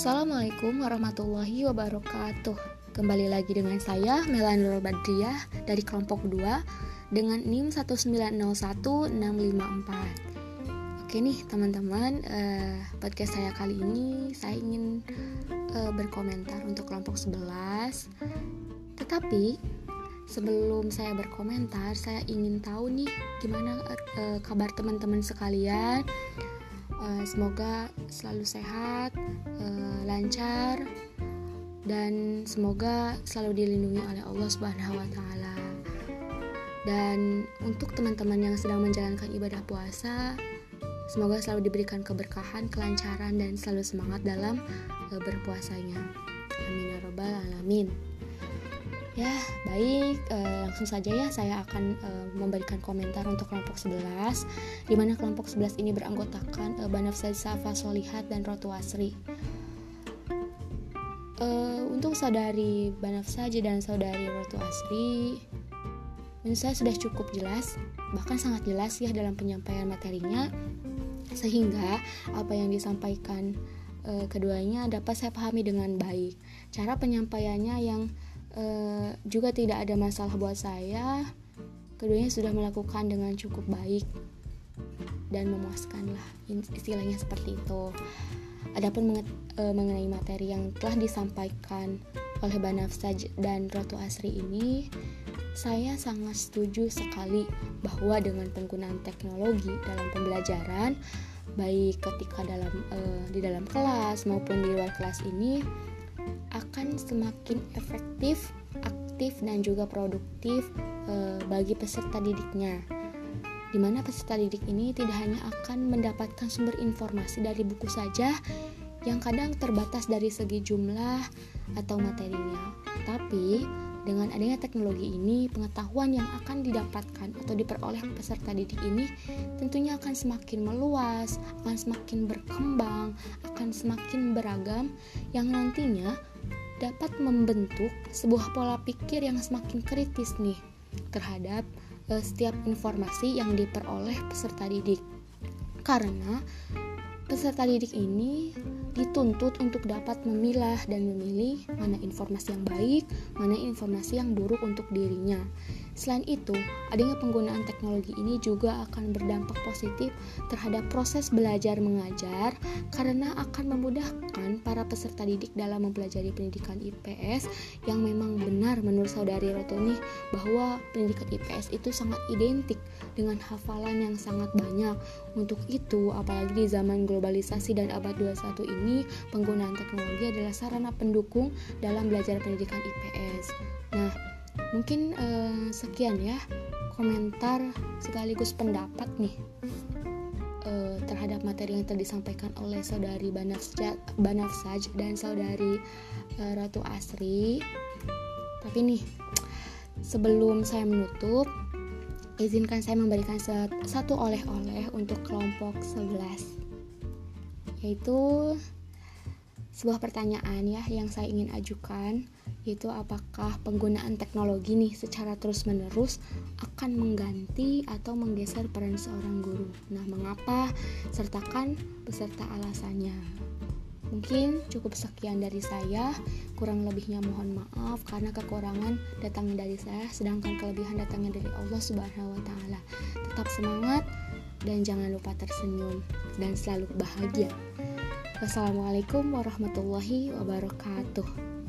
Assalamualaikum warahmatullahi wabarakatuh. Kembali lagi dengan saya Melan Badriah dari kelompok 2 Dengan NIM 1901654 Oke nih teman-teman uh, Podcast saya kali ini Saya ingin uh, berkomentar untuk kelompok 11 Tetapi sebelum saya berkomentar Saya ingin tahu nih Gimana uh, kabar teman-teman sekalian Uh, semoga selalu sehat, uh, lancar, dan semoga selalu dilindungi oleh Allah Subhanahu wa taala. Dan untuk teman-teman yang sedang menjalankan ibadah puasa, semoga selalu diberikan keberkahan, kelancaran dan selalu semangat dalam uh, berpuasanya. Amin ya rabbal alamin. Ya, baik, e, langsung saja ya saya akan e, memberikan komentar untuk kelompok 11 di mana kelompok 11 ini beranggotakan e, Banaf Safa Solihat dan Rotu Asri. E, untuk saudari Banaf saja dan saudari Rotu Asri menurut saya sudah cukup jelas, bahkan sangat jelas ya dalam penyampaian materinya sehingga apa yang disampaikan e, keduanya dapat saya pahami dengan baik. Cara penyampaiannya yang uh, juga tidak ada masalah buat saya. Keduanya sudah melakukan dengan cukup baik dan memuaskan lah istilahnya seperti itu. Adapun uh, mengenai materi yang telah disampaikan oleh Banafsaj dan Ratu Asri ini saya sangat setuju sekali bahwa dengan penggunaan teknologi dalam pembelajaran baik ketika dalam uh, di dalam kelas maupun di luar kelas ini akan semakin efektif, aktif dan juga produktif e, bagi peserta didiknya. Di mana peserta didik ini tidak hanya akan mendapatkan sumber informasi dari buku saja yang kadang terbatas dari segi jumlah atau materinya, tapi dengan adanya teknologi ini, pengetahuan yang akan didapatkan atau diperoleh peserta didik ini tentunya akan semakin meluas, akan semakin berkembang, akan semakin beragam yang nantinya dapat membentuk sebuah pola pikir yang semakin kritis nih terhadap uh, setiap informasi yang diperoleh peserta didik. Karena peserta didik ini dituntut untuk dapat memilah dan memilih mana informasi yang baik, mana informasi yang buruk untuk dirinya. Selain itu, adanya penggunaan teknologi ini juga akan berdampak positif terhadap proses belajar mengajar karena akan memudahkan para peserta didik dalam mempelajari pendidikan IPS yang memang benar menurut saudari Rotoni bahwa pendidikan IPS itu sangat identik dengan hafalan yang sangat banyak. Untuk itu, apalagi di zaman globalisasi dan abad 21 ini, penggunaan teknologi adalah sarana pendukung dalam belajar pendidikan IPS. Nah, mungkin uh, sekian ya komentar sekaligus pendapat nih uh, terhadap materi yang tadi disampaikan oleh saudari Banafsaj dan saudari uh, Ratu Asri. Tapi nih sebelum saya menutup izinkan saya memberikan satu oleh-oleh untuk kelompok 11 yaitu sebuah pertanyaan ya yang saya ingin ajukan yaitu apakah penggunaan teknologi nih secara terus-menerus akan mengganti atau menggeser peran seorang guru. Nah, mengapa? Sertakan beserta alasannya. Mungkin cukup sekian dari saya, kurang lebihnya mohon maaf karena kekurangan datangnya dari saya sedangkan kelebihan datangnya dari Allah Subhanahu wa taala. Tetap semangat dan jangan lupa tersenyum dan selalu bahagia. Wassalamualaikum warahmatullahi wabarakatuh.